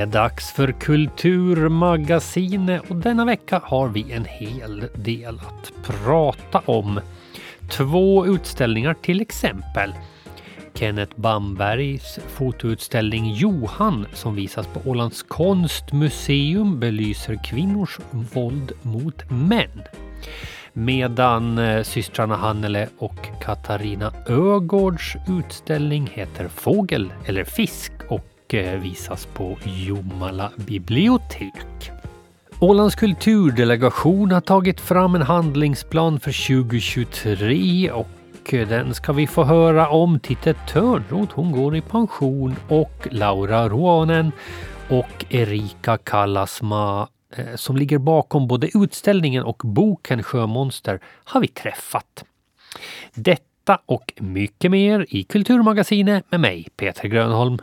är dags för Kulturmagasinet och denna vecka har vi en hel del att prata om. Två utställningar till exempel. Kenneth Bambergs fotoutställning Johan som visas på Ålands konstmuseum belyser kvinnors våld mot män. Medan eh, systrarna Hannele och Katarina Ögårds utställning heter Fågel eller fisk och Eh, visas på Jomala bibliotek. Ålands kulturdelegation har tagit fram en handlingsplan för 2023 och eh, den ska vi få höra om. Titte Törnroth, hon går i pension och Laura Ruonen och Erika Kallasma eh, som ligger bakom både utställningen och boken Sjömonster har vi träffat. Detta och mycket mer i Kulturmagasinet med mig, Peter Grönholm.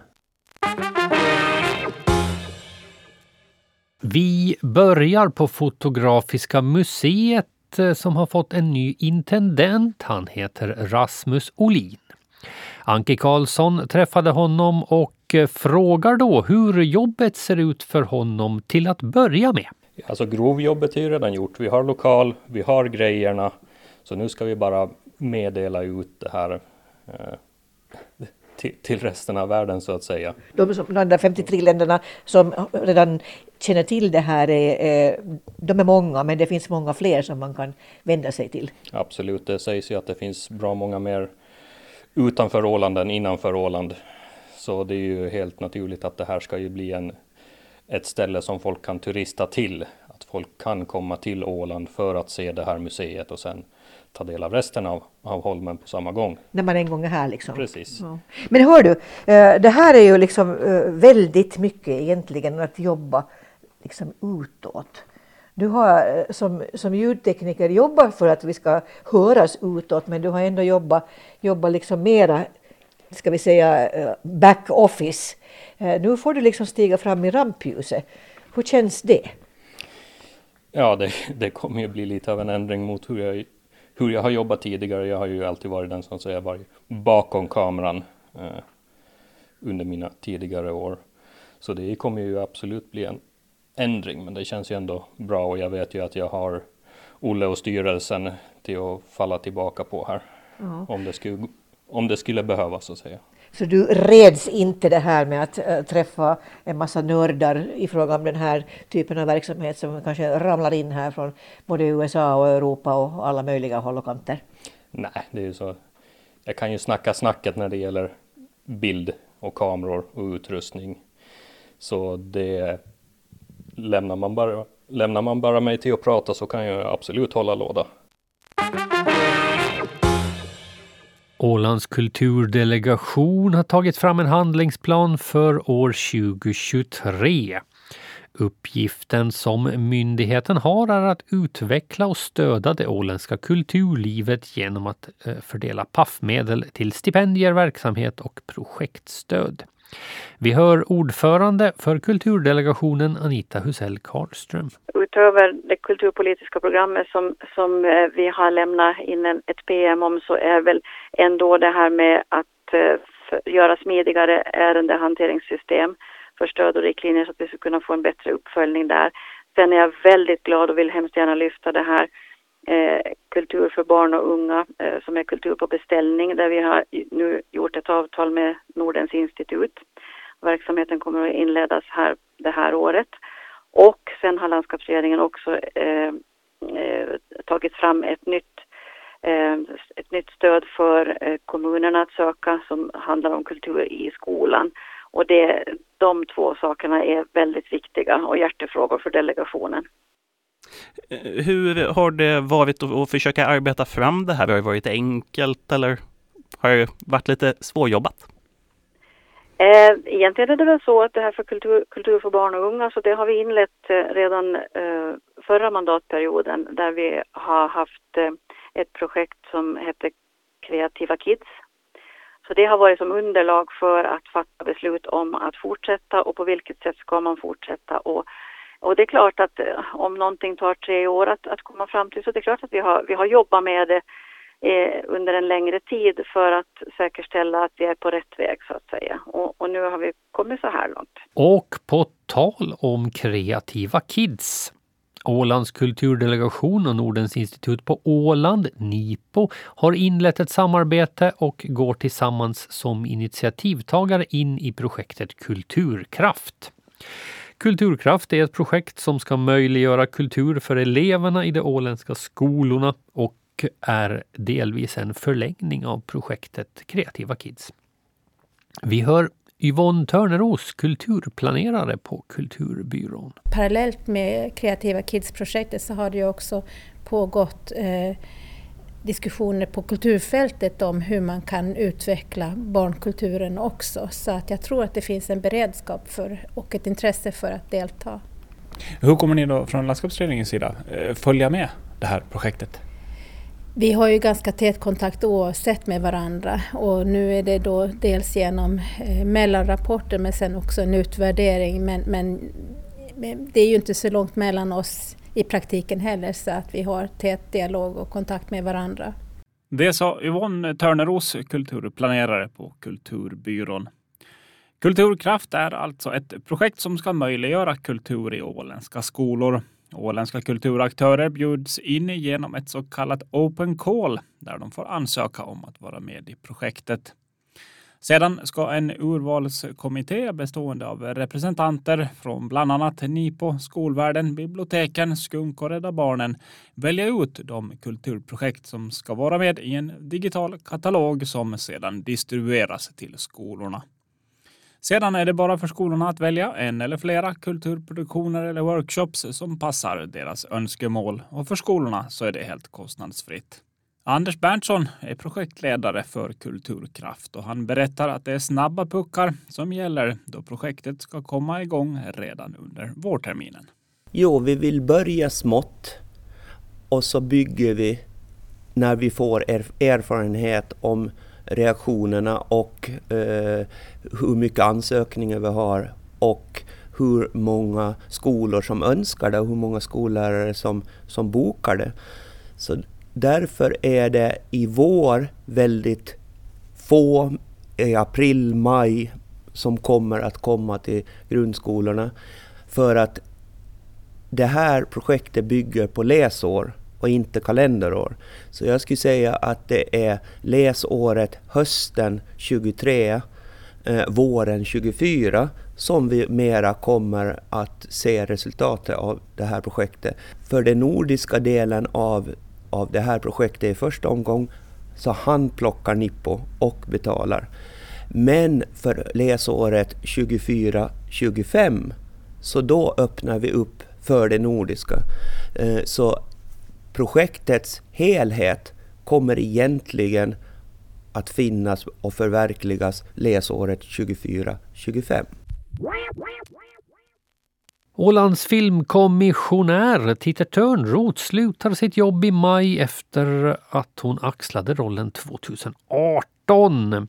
Vi börjar på Fotografiska museet eh, som har fått en ny intendent. Han heter Rasmus Olin. Anki Karlsson träffade honom och eh, frågar då hur jobbet ser ut för honom till att börja med. Alltså grovjobbet är ju redan gjort. Vi har lokal, vi har grejerna. Så nu ska vi bara meddela ut det här eh, till, till resten av världen så att säga. De, de där 53 länderna som redan känner till det här, är, de är många men det finns många fler som man kan vända sig till. Absolut, det sägs ju att det finns bra många mer utanför Åland än innanför Åland. Så det är ju helt naturligt att det här ska ju bli en, ett ställe som folk kan turista till. Att folk kan komma till Åland för att se det här museet och sen ta del av resten av, av Holmen på samma gång. När man en gång är här liksom. Precis. Ja. Men hör du, eh, det här är ju liksom eh, väldigt mycket egentligen att jobba liksom utåt. Du har eh, som, som ljudtekniker jobbat för att vi ska höras utåt men du har ändå jobbat, jobbat liksom mera, ska vi säga, eh, back office. Eh, nu får du liksom stiga fram i rampljuset. Hur känns det? Ja, det, det kommer ju bli lite av en ändring mot hur jag hur jag har jobbat tidigare. Jag har ju alltid varit den som säger varit bakom kameran eh, under mina tidigare år. Så det kommer ju absolut bli en ändring, men det känns ju ändå bra och jag vet ju att jag har Olle och styrelsen till att falla tillbaka på här. Ja. Om, det skulle, om det skulle behövas så att säga. Så du reds inte det här med att äh, träffa en massa nördar i fråga om den här typen av verksamhet som kanske ramlar in här från både USA och Europa och alla möjliga håll och kanter? Nej, det är ju så. Jag kan ju snacka snacket när det gäller bild och kameror och utrustning. Så det lämnar man bara, lämnar man bara mig till att prata så kan jag absolut hålla låda. Ålands kulturdelegation har tagit fram en handlingsplan för år 2023. Uppgiften som myndigheten har är att utveckla och stödja det åländska kulturlivet genom att fördela fördela paffmedel till stipendier, verksamhet och projektstöd. Vi hör ordförande för kulturdelegationen Anita Husell Karlström. Utöver det kulturpolitiska programmet som, som eh, vi har lämnat in ett PM om så är väl ändå det här med att eh, göra smidigare ärendehanteringssystem för stöd och riktlinjer så att vi ska kunna få en bättre uppföljning där. Sen är jag väldigt glad och vill hemskt gärna lyfta det här eh, kultur för barn och unga eh, som är kultur på beställning där vi har nu gjort ett avtal med Nordens institut. Verksamheten kommer att inledas här det här året. Och sen har landskapsregeringen också eh, eh, tagit fram ett nytt, eh, ett nytt stöd för eh, kommunerna att söka som handlar om kultur i skolan. Och det, de två sakerna är väldigt viktiga och hjärtefrågor för delegationen. Eh, hur har det varit att försöka arbeta fram det här? Har det varit enkelt eller har det varit lite svårjobbat? Eh, egentligen är det väl så att det här för kultur, kultur för barn och unga, så det har vi inlett eh, redan förra mandatperioden där vi har haft ett projekt som heter Kreativa Kids. Så det har varit som underlag för att fatta beslut om att fortsätta och på vilket sätt ska man fortsätta och och det är klart att eh, om någonting tar tre år att, att komma fram till så det är klart att vi har, vi har jobbat med det eh, under en längre tid för att säkerställa att vi är på rätt väg så att säga. Och, och nu har vi kommit så här långt. Och på tal om kreativa kids Ålands kulturdelegation och Nordens institut på Åland, NIPO, har inlett ett samarbete och går tillsammans som initiativtagare in i projektet Kulturkraft. Kulturkraft är ett projekt som ska möjliggöra kultur för eleverna i de åländska skolorna och är delvis en förlängning av projektet Kreativa Kids. Vi hör Yvonne Törneros, kulturplanerare på Kulturbyrån. Parallellt med Kreativa Kids-projektet så har det också pågått eh, diskussioner på kulturfältet om hur man kan utveckla barnkulturen också. Så att jag tror att det finns en beredskap för, och ett intresse för att delta. Hur kommer ni då från landskapsregeringens sida eh, följa med det här projektet? Vi har ju ganska tät kontakt oavsett med varandra och nu är det då dels genom eh, mellanrapporter men sen också en utvärdering. Men, men, det är ju inte så långt mellan oss i praktiken heller så att vi har tät dialog och kontakt med varandra. Det sa Yvonne Törneros, kulturplanerare på Kulturbyrån. Kulturkraft är alltså ett projekt som ska möjliggöra kultur i åländska skolor. Åländska kulturaktörer bjuds in genom ett så kallat open call där de får ansöka om att vara med i projektet. Sedan ska en urvalskommitté bestående av representanter från bland annat NIPO, skolvärlden, biblioteken, Skunk och Rädda Barnen välja ut de kulturprojekt som ska vara med i en digital katalog som sedan distribueras till skolorna. Sedan är det bara för skolorna att välja en eller flera kulturproduktioner eller workshops som passar deras önskemål och för skolorna så är det helt kostnadsfritt. Anders Berntsson är projektledare för Kulturkraft och han berättar att det är snabba puckar som gäller då projektet ska komma igång redan under vårterminen. Jo, vi vill börja smått och så bygger vi när vi får erfarenhet om reaktionerna och eh, hur mycket ansökningar vi har och hur många skolor som önskar det och hur många skollärare som, som bokar det. Så därför är det i vår väldigt få, i april, maj, som kommer att komma till grundskolorna. För att det här projektet bygger på läsår och inte kalenderår. Så jag skulle säga att det är läsåret hösten 23, eh, våren 24 som vi mera kommer att se resultatet av det här projektet. För den nordiska delen av, av det här projektet i första omgång så handplockar Nippo och betalar. Men för läsåret 24-25 så då öppnar vi upp för det nordiska. Eh, så projektets helhet kommer egentligen att finnas och förverkligas läsåret 24-25. Ålands filmkommissionär Titte Törnroth slutar sitt jobb i maj efter att hon axlade rollen 2018.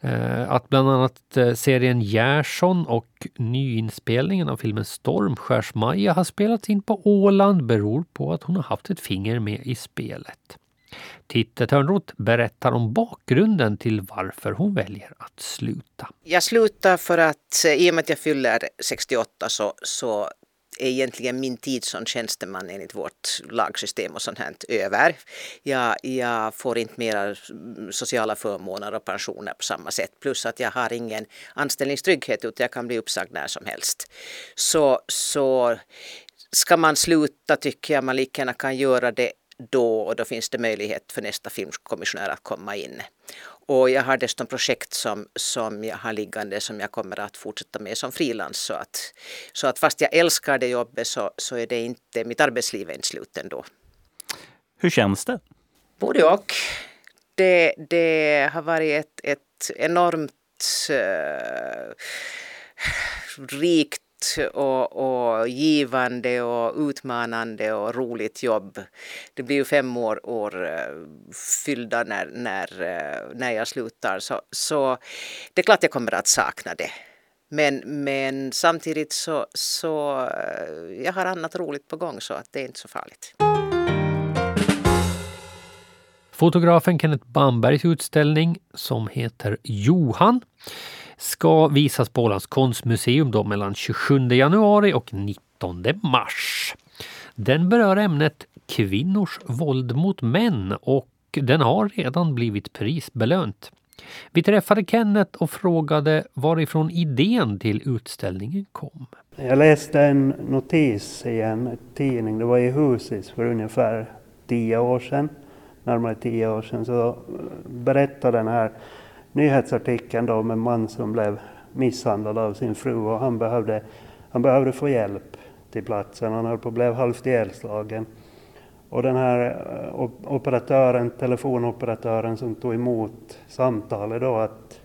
Eh, att bland annat eh, serien Gerson och nyinspelningen av filmen Stormskärsmaja har spelats in på Åland beror på att hon har haft ett finger med i spelet. Titte Törnroth berättar om bakgrunden till varför hon väljer att sluta. Jag slutar för att eh, i och med att jag fyller 68 så, så är egentligen min tid som tjänsteman enligt vårt lagsystem och sånt här över. Jag, jag får inte mera sociala förmåner och pensioner på samma sätt. Plus att jag har ingen anställningstrygghet utan jag kan bli uppsagd när som helst. Så, så ska man sluta tycker jag man lika gärna kan göra det då och då finns det möjlighet för nästa filmkommissionär att komma in. Och jag har dessutom projekt som, som jag har liggande som jag kommer att fortsätta med som frilans. Så att, så att fast jag älskar det jobbet så, så är det inte, mitt arbetsliv är inte slut ändå. Hur känns det? Både och. Det, det har varit ett, ett enormt uh, rikt och, och givande och utmanande och roligt jobb. Det blir ju fem år, år eh, fyllda när, när, eh, när jag slutar så, så det är klart jag kommer att sakna det. Men, men samtidigt så, så eh, jag har annat roligt på gång så att det är inte så farligt. Fotografen Kenneth Bambergs utställning som heter Johan ska visas på Ålands konstmuseum då mellan 27 januari och 19 mars. Den berör ämnet kvinnors våld mot män och den har redan blivit prisbelönt. Vi träffade Kenneth och frågade varifrån idén till utställningen kom. Jag läste en notis i en tidning, det var i Husis för ungefär tio år sedan, närmare tio år sedan, så berättade den här nyhetsartikeln då om en man som blev misshandlad av sin fru och han behövde, han behövde få hjälp till platsen. Han höll på att bli halvt ihjälslagen. Och den här eh, operatören, telefonoperatören som tog emot samtalet då att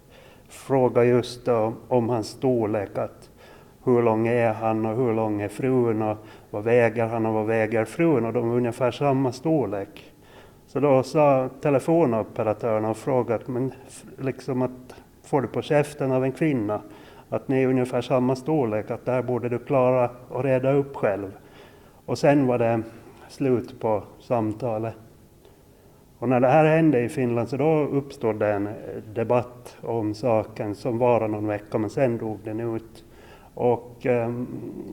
fråga just då om hans storlek. Att hur lång är han och hur lång är frun och vad väger han och vad väger frun och de är ungefär samma storlek. Så då sa telefonoperatören och frågade men liksom att får du på käften av en kvinna att ni är ungefär samma storlek, att där borde du klara och reda upp själv. Och sen var det slut på samtalet. Och när det här hände i Finland så då uppstod det en debatt om saken som varade någon vecka, men sen dog den ut. Och eh,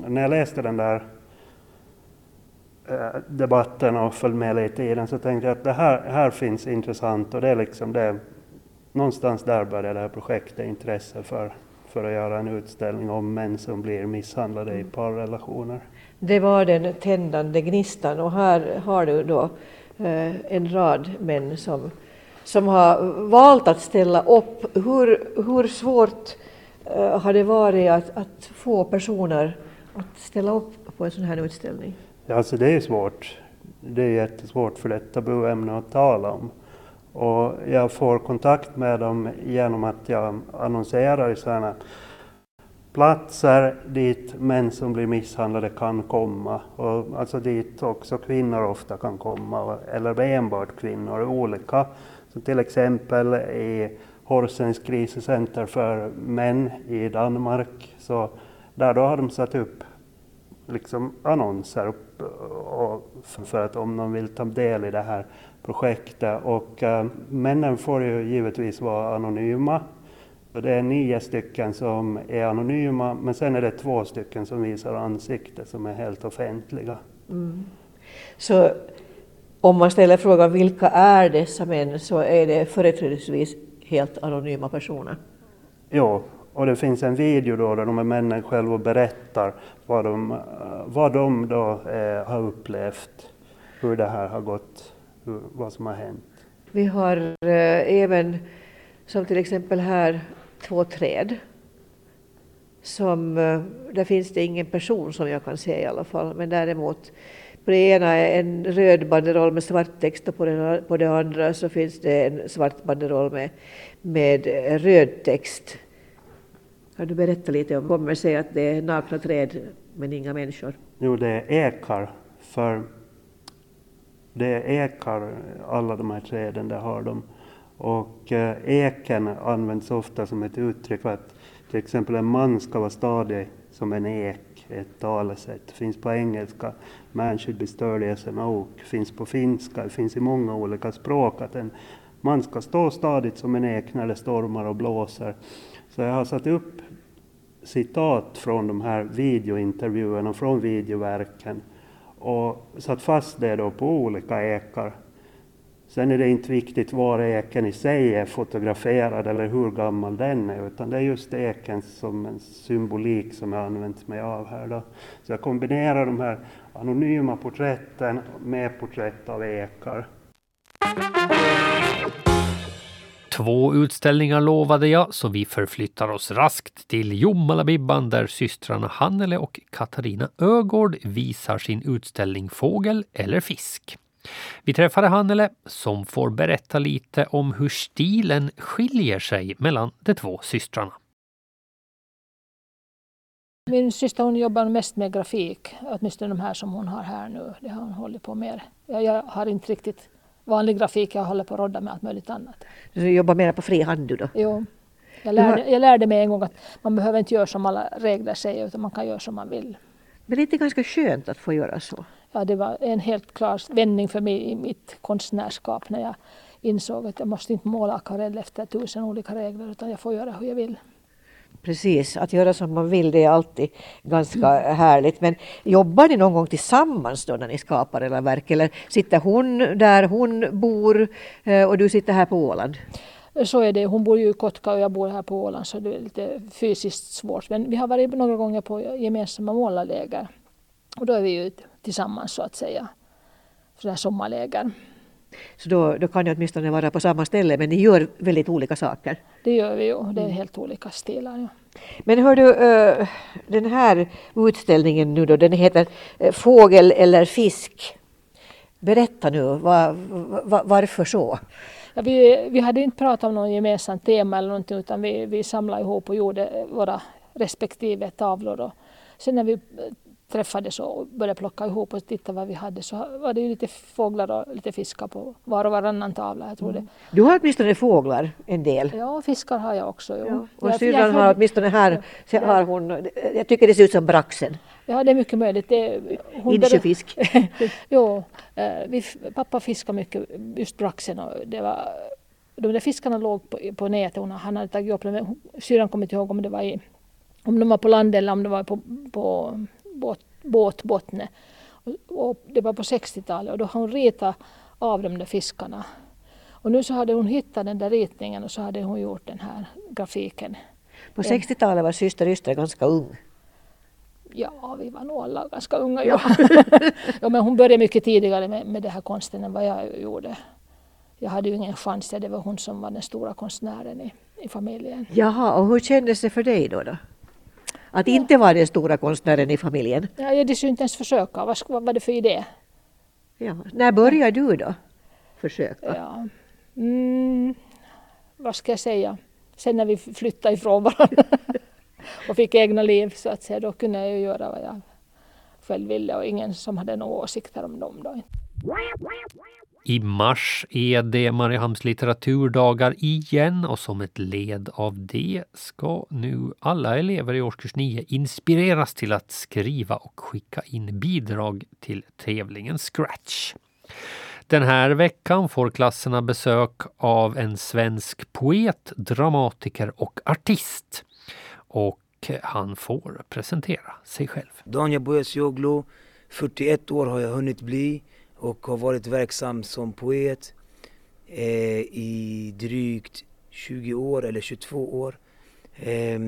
när jag läste den där debatten och följde med lite i den så tänkte jag att det här, här finns intressant och det är liksom det, någonstans där började det här projektet intresse för, för att göra en utställning om män som blir misshandlade i parrelationer. Det var den tändande gnistan och här har du då eh, en rad män som, som har valt att ställa upp. Hur, hur svårt eh, har det varit att, att få personer att ställa upp på en sån här utställning? Alltså det är svårt. Det är jättesvårt för det är ett att tala om. Och jag får kontakt med dem genom att jag annonserar i sådana platser dit män som blir misshandlade kan komma. Och alltså dit också kvinnor ofta kan komma, eller enbart kvinnor, olika. Så till exempel i Horsens kriscenter för män i Danmark, så där då har de satt upp liksom annonser och för att om de vill ta del i det här projektet. Och äh, männen får ju givetvis vara anonyma det är nio stycken som är anonyma, men sen är det två stycken som visar ansikte som är helt offentliga. Mm. Så om man ställer frågan vilka är dessa män så är det företrädesvis helt anonyma personer? Ja, och det finns en video då där de här männen själva berättar vad de, eh, vad de då eh, har upplevt, hur det här har gått, hur, vad som har hänt. Vi har eh, även, som till exempel här, två träd. Som, eh, där finns det ingen person som jag kan se i alla fall, men däremot på det ena är en röd banderoll med svart text och på det, på det andra så finns det en svart banderoll med, med eh, röd text. Kan du berätta lite om, kommer sig att det är nakna träd men inga människor? Jo, det är ekar, för det är ekar, alla de här träden, det har de. Och eh, eken används ofta som ett uttryck för att till exempel en man ska vara stadig som en ek, ett talesätt. Det finns på engelska, man should be sturdy as an oak, finns på finska, det finns i många olika språk att en man ska stå stadigt som en ek när det stormar och blåser. Så jag har satt upp citat från de här videointervjuerna, från videoverken och satt fast det då på olika ekar Sen är det inte viktigt var eken i sig är fotograferad eller hur gammal den är, utan det är just eken som en symbolik som jag använt mig av här. Då. Så jag kombinerar de här anonyma porträtten med porträtt av ekar. Två utställningar lovade jag, så vi förflyttar oss raskt till Jomalabibban där systrarna Hannele och Katarina Ögård visar sin utställning Fågel eller fisk. Vi träffade Hannele som får berätta lite om hur stilen skiljer sig mellan de två systrarna. Min syster hon jobbar mest med grafik, åtminstone de här som hon har här nu. Det har hon hållit på med. Jag har inte riktigt vanlig grafik, jag håller på att rodda med allt möjligt annat. Du jobbar mer på fri hand du då? Jo. Jag lärde, jag lärde mig en gång att man behöver inte göra som alla regler säger utan man kan göra som man vill. Men det är inte ganska skönt att få göra så? ja, det var en helt klar vändning för mig i mitt konstnärskap när jag insåg att jag måste inte måla akvarell efter tusen olika regler utan jag får göra hur jag vill. Precis, att göra som man vill det är alltid ganska härligt. Men jobbar ni någon gång tillsammans då när ni skapar era verk? Eller sitter hon där hon bor eh, och du sitter här på Åland? Så är det. Hon bor ju i Kotka och jag bor här på Åland så det är lite fysiskt svårt. Men vi har varit några gånger på gemensamma målarläger. Och då är vi ju tillsammans så att säga. Sådär sommarläger. Så då, då kan ni åtminstone vara på samma ställe men ni gör väldigt olika saker. Det gör vi ju. Det är helt olika stilar. Ja. Men hör du, eh, den här utställningen nu då, den heter eh, Fågel eller fisk. Berätta nu, var, var, varför så? Ja, vi, vi hade inte pratat om något gemensamt tema eller någonting utan vi, vi samlade ihop och gjorde våra respektive tavlor. Och sen när vi träffades och började plocka ihop och titta vad vi hade så var det ju lite fåglar och lite fiskar på var och varannan tavla. Jag tror det. Mm. Du har åtminstone fåglar en del. Ja, fiskar har jag också. Jo. Ja. Och syrran har åtminstone här, ja. har hon, jag tycker det ser ut som braxen. Ja, det är mycket möjligt. Det, Insjöfisk. jo, eh, vi, pappa fiskar mycket, just braxen. Och det var, de där fiskarna låg på, på nätet. Han hade tagit upp dem. Syrran kommer inte ihåg om det var i, om de var på land eller om det var på, på båt, båtbottne. Och, det var på 60-talet och då har hon ritat av de där fiskarna. Och nu så hade hon hittat den där ritningen och så hade hon gjort den här grafiken. På 60-talet var syster Ystra ganska ung. Ja, vi var nog alla ganska unga. Ja. ja, men hon började mycket tidigare med, med den här konsten än vad jag gjorde. Jag hade ju ingen chans, det var hon som var den stora konstnären i, i familjen. Jaha, och hur kändes det för dig då? då? Att inte vara den stora konstnären i familjen? Ja, jag skulle inte ens försöka. Vad, vad var det för idé? Ja. När började du då försöka? Ja. Mm, vad ska jag säga? Sen när vi flyttade ifrån varandra och fick egna liv så att säga, då kunde jag ju göra vad jag själv ville och ingen som hade några åsikter om dem då. I mars är det Mariehamns litteraturdagar igen och som ett led av det ska nu alla elever i årskurs 9 inspireras till att skriva och skicka in bidrag till tävlingen Scratch. Den här veckan får klasserna besök av en svensk poet, dramatiker och artist. Och han får presentera sig själv. Daniel Boesioglu, 41 år har jag hunnit bli och har varit verksam som poet eh, i drygt 20 år eller 22 år. Eh,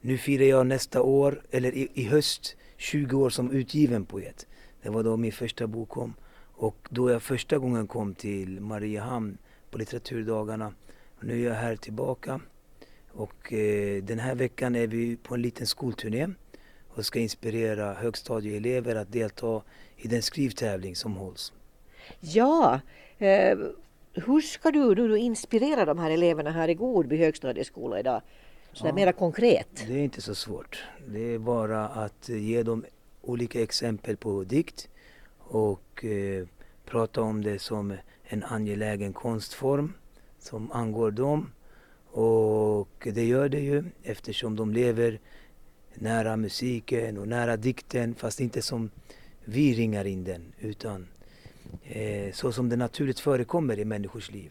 nu firar jag nästa år, eller i, i, höst, 20 år som utgiven poet. Det var då min första bok kom. Och då jag första gången kom till Mariehamn på litteraturdagarna. Och nu är jag här tillbaka. Och eh, den här veckan är vi på en liten skolturné och ska inspirera högstadieelever att delta i den skrivtävling som hålls. Ja, eh, hur ska du, du, du inspirera de här eleverna här i Godby högstadieskola idag? Så ja, mera konkret. Det är inte så svårt. Det är bara att ge dem olika exempel på dikt och eh, prata om det som en angelägen konstform som angår dem. Och det gör det ju eftersom de lever nära musiken och nära dikten fast inte som vi ringar in den utan eh, så som det naturligt förekommer i människors liv.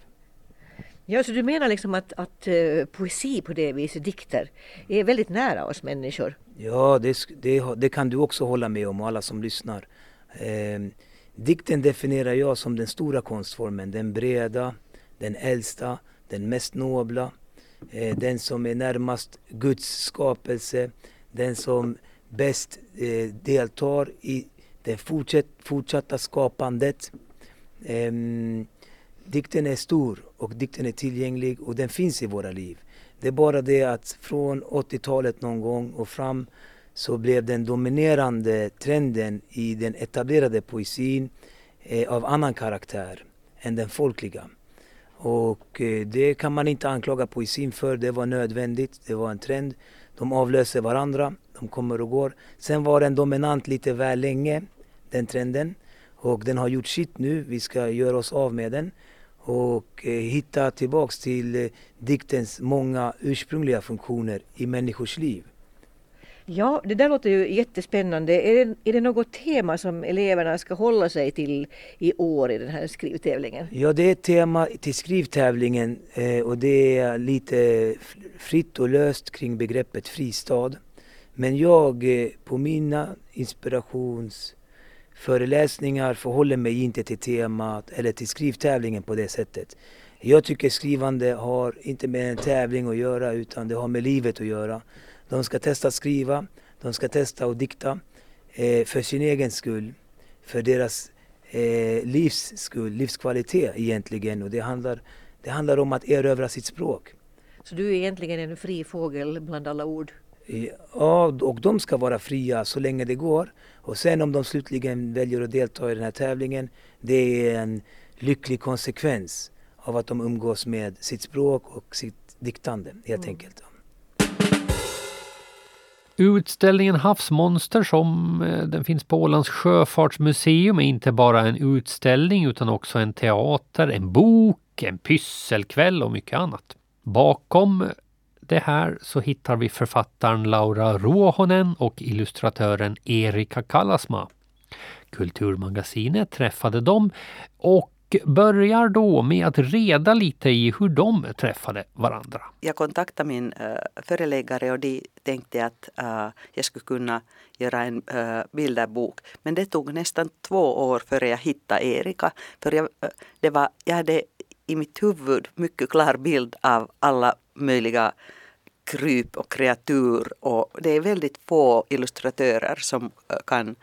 Ja, så du menar liksom att, att uh, poesi på det viset, dikter, är väldigt nära oss människor? Ja, det, det, det kan du också hålla med om och alla som lyssnar. Eh, dikten definierar jag som den stora konstformen, den breda, den äldsta, den mest nobla, eh, den som är närmast Guds skapelse, den som bäst eh, deltar i det fortsatt, fortsatta skapandet. Ehm, dikten är stor och dikten är tillgänglig och den finns i våra liv. Det är bara det att från 80-talet någon gång och fram så blev den dominerande trenden i den etablerade poesin eh, av annan karaktär än den folkliga. Och eh, det kan man inte anklaga poesin för, det var nödvändigt, det var en trend. De avlöser varandra, de kommer och går. Sen var den dominant lite väl länge, den trenden. Och den har gjort sitt nu, vi ska göra oss av med den och eh, hitta tillbaks till eh, diktens många ursprungliga funktioner i människors liv. Ja, det där låter ju jättespännande. Är det, är det något tema som eleverna ska hålla sig till i år i den här skrivtävlingen? Ja, det är ett tema till skrivtävlingen eh, och det är lite fritt och löst kring begreppet fristad. Men jag på mina Föreläsningar förhåller mig inte till temat eller till skrivtävlingen på det sättet. Jag tycker skrivande har inte med en tävling att göra utan det har med livet att göra. De ska testa att skriva, de ska testa att dikta eh, för sin egen skull, för deras eh, livs skull, livskvalitet egentligen. Och det handlar, det handlar om att erövra sitt språk. Så du är egentligen en fri fågel bland alla ord? Ja, och de ska vara fria så länge det går. Och sen om de slutligen väljer att delta i den här tävlingen, det är en lycklig konsekvens av att de umgås med sitt språk och sitt diktande helt mm. enkelt. Utställningen Havsmonster som eh, den finns på Ålands sjöfartsmuseum är inte bara en utställning utan också en teater, en bok, en pysselkväll och mycket annat. Bakom det här så hittar vi författaren Laura Ruohonen och illustratören Erika Kallasma. Kulturmagasinet träffade dem och börjar då med att reda lite i hur de träffade varandra. Jag kontaktade min äh, föreläggare och de tänkte att äh, jag skulle kunna göra en äh, bilderbok. Men det tog nästan två år före jag hittade Erika. För jag, det var, jag hade i mitt huvud mycket klar bild av alla möjliga kryp och kreatur. Och det är väldigt få illustratörer som eh, kan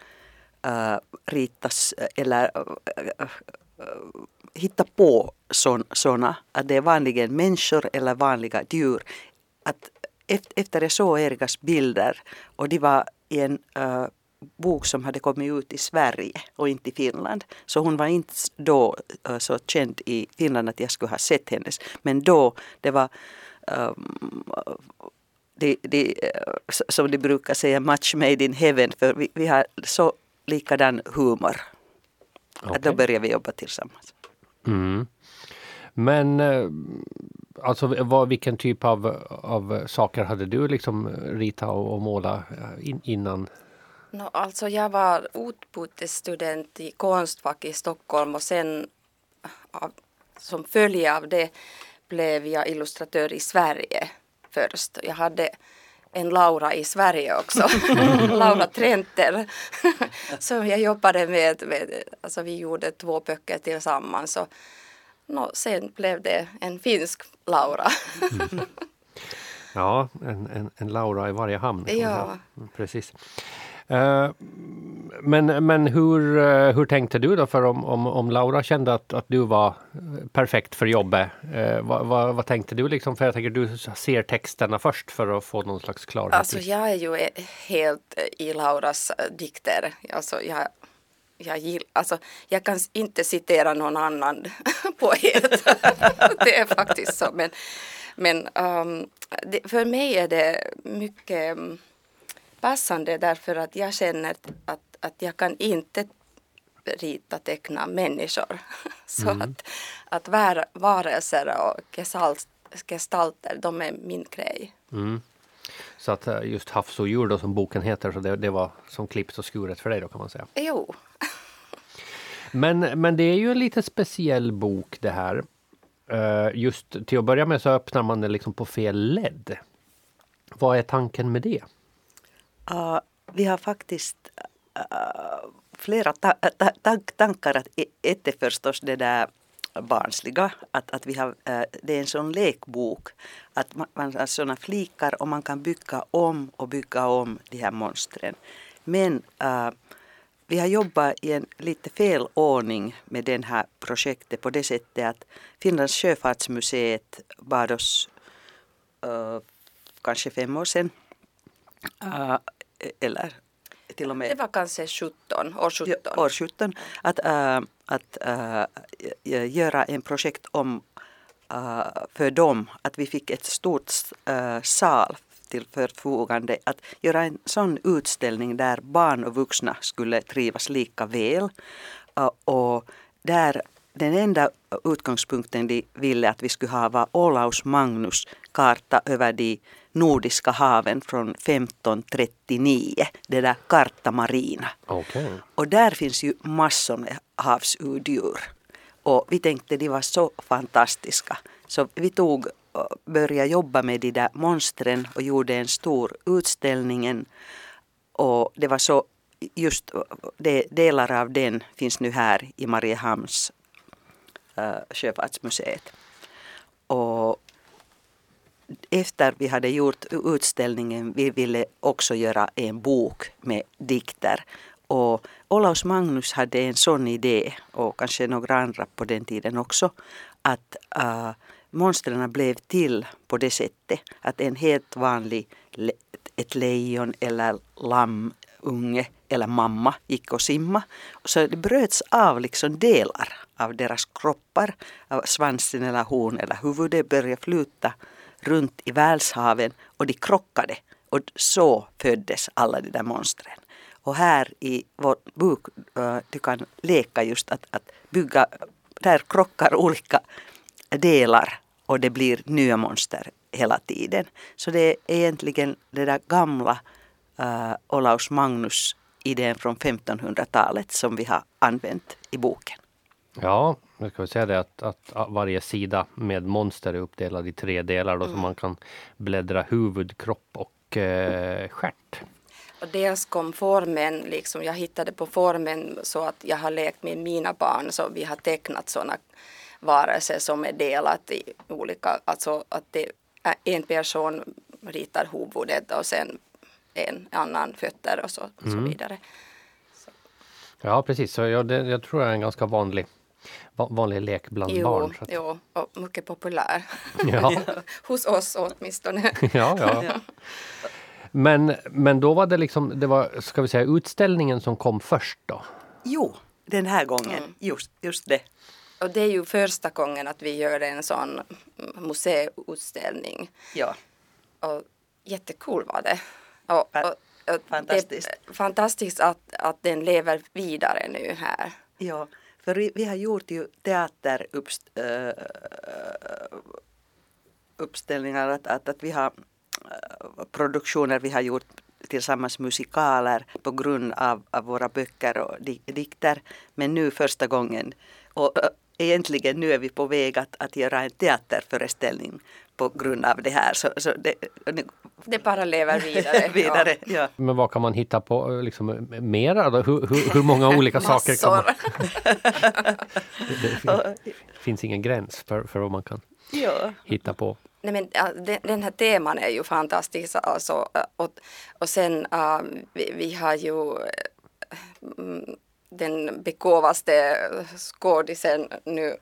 uh, ritas eh, eller uh, hitta på sådana, att det är vanligen människor eller vanliga djur. Att efter jag såg Erikas bilder och de var i en uh, bok som hade kommit ut i Sverige och inte i Finland. Så hon var inte då uh, så känd i Finland att jag skulle ha sett hennes. Men då, det var um, de, de, som de brukar säga, match made in heaven. För vi, vi har så likadan humor. Okay. Att då började vi jobba tillsammans. Mm. Men eh, alltså vad, vilken typ av, av saker hade du liksom ritat och, och målat eh, in, innan? No, alltså jag var utbytesstudent i Konstfack i Stockholm och sen av, som följe av det blev jag illustratör i Sverige först. Jag hade en Laura i Sverige också, Laura Trenter, som jag jobbade med, med. Alltså vi gjorde två böcker tillsammans och no, sen blev det en finsk Laura. ja, en, en, en, Laura i varje hamn. Ja. Precis. Eh, men, men hur, eh, hur tänkte du då? För om, om, om Laura kände att, att du var perfekt för jobbet, eh, vad, vad, vad, tänkte du liksom? För jag tänker du ser texterna först för att få någon slags klarhet. Alltså jag är ju helt i Lauras dikter. Alltså jag, jag, gill, alltså, jag kan inte citera någon annan poet. det är faktiskt så. Men, men um, det, för mig är det mycket mm, passande därför att jag känner att, att jag kan inte rita, teckna människor. Så mm. att, att var, varelser och gestalter, de är min grej. Mm. Så att eh, just Havsodjur då som boken heter, så det, det var som klippt och skuret för dig då kan man säga? Jo. men, men det är ju en lite speciell bok det här. Uh, just till att börja med så öppnar man det liksom på fel led. Vad är tanken med det? Uh, vi har faktiskt uh, flera ta äh, ta tankar. Att ett är förstås det där barnsliga. Att, att vi har, uh, det är en sån lekbok. Att man, man har såna flikar och man kan bygga om och bygga om de här monstren. Men vi har jobbat i en lite fel ordning med det här projektet på det sättet att Finlands sjöfartsmuseet bad oss kanske fem år sedan eller till och med... Det var kanske 17, år 17. År 17 att, äh, att äh, göra en projekt om äh, för dem. Att vi fick ett stort äh, sal till förfogande. Att göra en sån utställning där barn och vuxna skulle trivas lika väl. och där den enda utgångspunkten de ville att vi skulle ha var Olaus Magnus karta över de nordiska haven från 1539, det där Karta Marina. Okej. Och där finns ju massor med havsudjur. Och vi tänkte de var så fantastiska. Så vi tog började jobba med de där monstren och gjorde en stor utställning. Och det var så just det, delar av den finns nu här i Mariehamns äh, sjöfartsmuseet. Och efter vi hade gjort utställningen vi ville också göra en bok med dikter. Och Olaus Magnus hade en sån idé och kanske några andra på den tiden också att äh, monstren blev till på det sättet att en helt vanlig ett lejon eller lammunge eller mamma gick och simma. Så det bröts av liksom delar av deras kroppar, av svansen eller horn eller huvudet började flyta runt i världshaven och de krockade. Och så föddes alla de där monstren. Och här i vår bok eh, du kan leka just att, att bygga, där krockar olika delar och det blir nya monster hela tiden. Så det är egentligen det där gamla uh, Olaus Magnus idén från 1500-talet som vi har använt i boken. Ja, jag ska säga det att, att varje sida med monster är uppdelad i tre delar då mm. så man kan bläddra huvud, kropp och eh, stjärt. Och dels kom formen, liksom, jag hittade på formen så att jag har lekt med mina barn så vi har tecknat sådana varelser som är delat i olika, alltså att det en person ritar huvudet och sen en annan fötter och så, och mm. så vidare. Så. Ja precis, så jag, det, jag tror det är en ganska vanlig vanlig lek bland jo, barn. Så att... Jo, och mycket populär. Ja. Hos oss åtminstone. ja, ja. ja. Men, men då var det liksom, det var, ska vi säga utställningen som kom först då? Jo, den här gången, mm. just, just det. Och det är ju första gången att vi gör en sån museiutställning. Ja. Och jättekul var det. Och, och, och fantastiskt. Det, fantastiskt att, att den lever vidare nu här. Ja, för vi, vi har gjort ju teateruppställningar, äh, att, att, att vi har äh, produktioner vi har gjort tillsammans musikaler på grund av, av våra böcker och di, dikter. Men nu första gången. Och äh, egentligen nu är vi på väg att, att göra en teaterföreställning på grund av det här. Så, så det, det bara lever vidare. vidare ja. ja. Men vad kan man hitta på liksom, mera? Då? Hur, hur, hur många olika saker kan man... det, det finns ingen gräns för, för vad man kan ja. hitta på. Nej, men, den här teman är ju fantastisk alltså, och, och sen uh, vi, vi, har ju mm, den begåvaste skådisen nu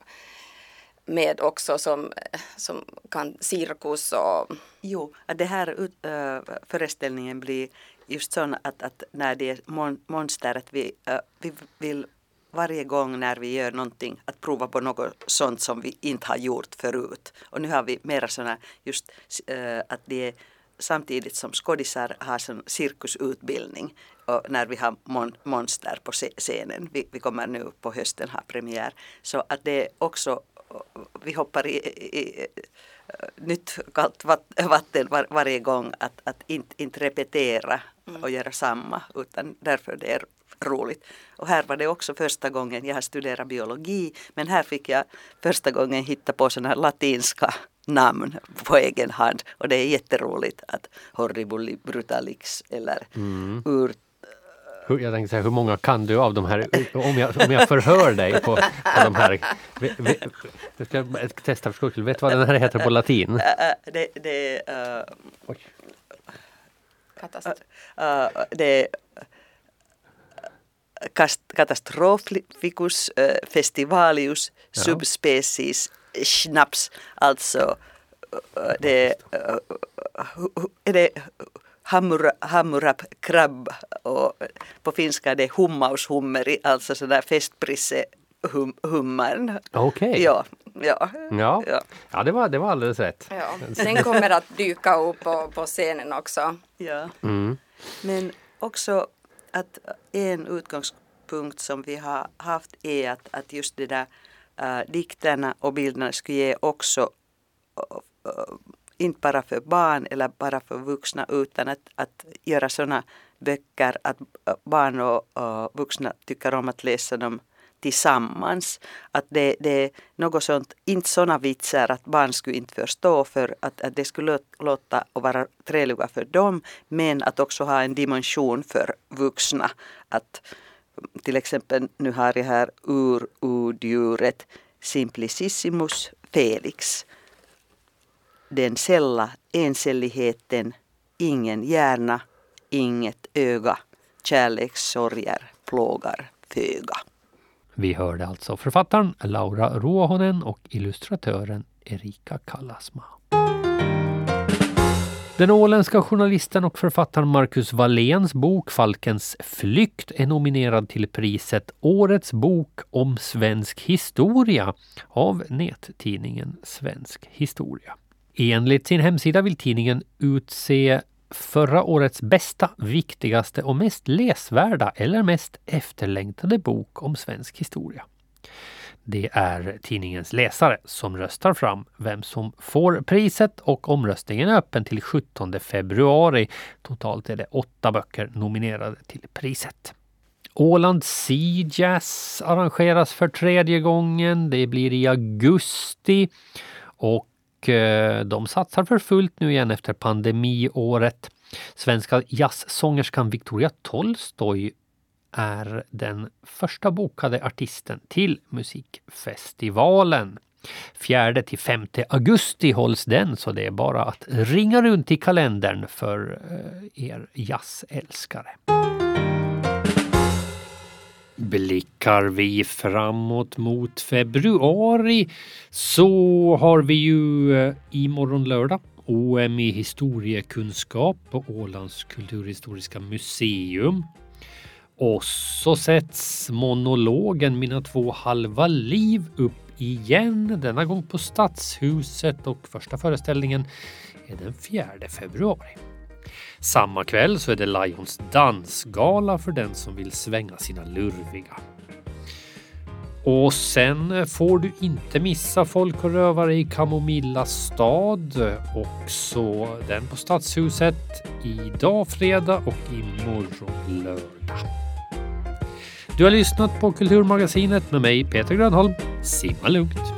med också som, eh, som kan cirkus och... Jo, att det här uh, föreställningen blir just sån att, att när det är mon monster att vi, uh, vi vill varje gång när vi gör någonting att prova på något sånt som vi inte har gjort förut. Och nu har vi mera såna just uh, att det är samtidigt som skådisar har sån cirkusutbildning och när vi har mon monster på scenen. Vi, vi kommer nu på hösten ha premiär. Så att det är också vi hoppar i, i, nytt kallt vatten var, varje gång att, att inte, inte repetera mm. och göra samma utan därför det är roligt. Och här var det också första gången, jag har studerat biologi, men här fick jag första gången hitta på sådana latinska namn på egen hand och det är jätteroligt att horribuli brutalix eller mm. ur hur, jag tänkte säga, hur många kan du av de här, om jag, om jag förhör dig på, på de här. Jag ska testa för skull, vet du vad den här heter på latin? Det, det, uh, Oj. Katastrof. Uh, det Catastrophicus uh, festivalius ja. subspecies schnaps, alltså uh, det, uh, det Hammurap krabb och på finska är det hummaushummeri, alltså sådär festprisse hum, hummaren. Okej. Okay. Ja, ja, ja. Ja. ja, det, var, det var alldeles rätt. Ja. Den kommer att dyka upp på, på scenen också. Ja. Mm. Men också att en utgångspunkt som vi har haft är att, att just det där äh, dikterna och bilderna skulle ge också äh, inte bara för barn eller bara för vuxna utan att, att göra sådana böcker att äh, barn och, och vuxna tycker om att läsa dem tillsammans. Att det, det är något sånt, inte sådana vitsar att barn skulle inte förstå för att, att det skulle låta och vara trevliga för dem men att också ha en dimension för vuxna. Att till exempel nu har jag här ur-odjuret Simplicissimus Felix. Den sälla encelligheten, ingen hjärna, inget öga, kärlekssorger plågar föga. Vi hörde alltså författaren Laura Ruohonen och illustratören Erika Kallasma. Den åländska journalisten och författaren Marcus Walléns bok Falkens flykt är nominerad till priset Årets bok om svensk historia av nättidningen Svensk historia. Enligt sin hemsida vill tidningen utse förra årets bästa, viktigaste och mest läsvärda eller mest efterlängtade bok om svensk historia. Det är tidningens läsare som röstar fram vem som får priset och omröstningen är öppen till 17 februari. Totalt är det åtta böcker nominerade till priset. Åland Sea Jazz arrangeras för tredje gången. Det blir i augusti och Eh, de satsar för fullt nu igen efter pandemiåret. Svenska jazzsångerskan Victoria Tolstoj är den första bokade artisten till musikfestivalen. 4 till 5 augusti hålls den så det är bara att ringa runt i kalendern för eh, er jazzälskare. Blickar vi framåt mot februari så har vi ju eh, imorgon lördag OM i historiekunskap på Ålands kulturhistoriska museum. Och så sätts monologen Mina två halva liv upp igen, denna gång på Stadshuset och första föreställningen är den 4 februari. Samma kväll så är det Lions dansgala för den som vill svänga sina lurviga. Och sen får du inte missa Folk och rövare i Kamomilla stad. Också den på Stadshuset idag fredag och imorgon lördag. Du har lyssnat på Kulturmagasinet med mig Peter Grönholm. Simma lugnt!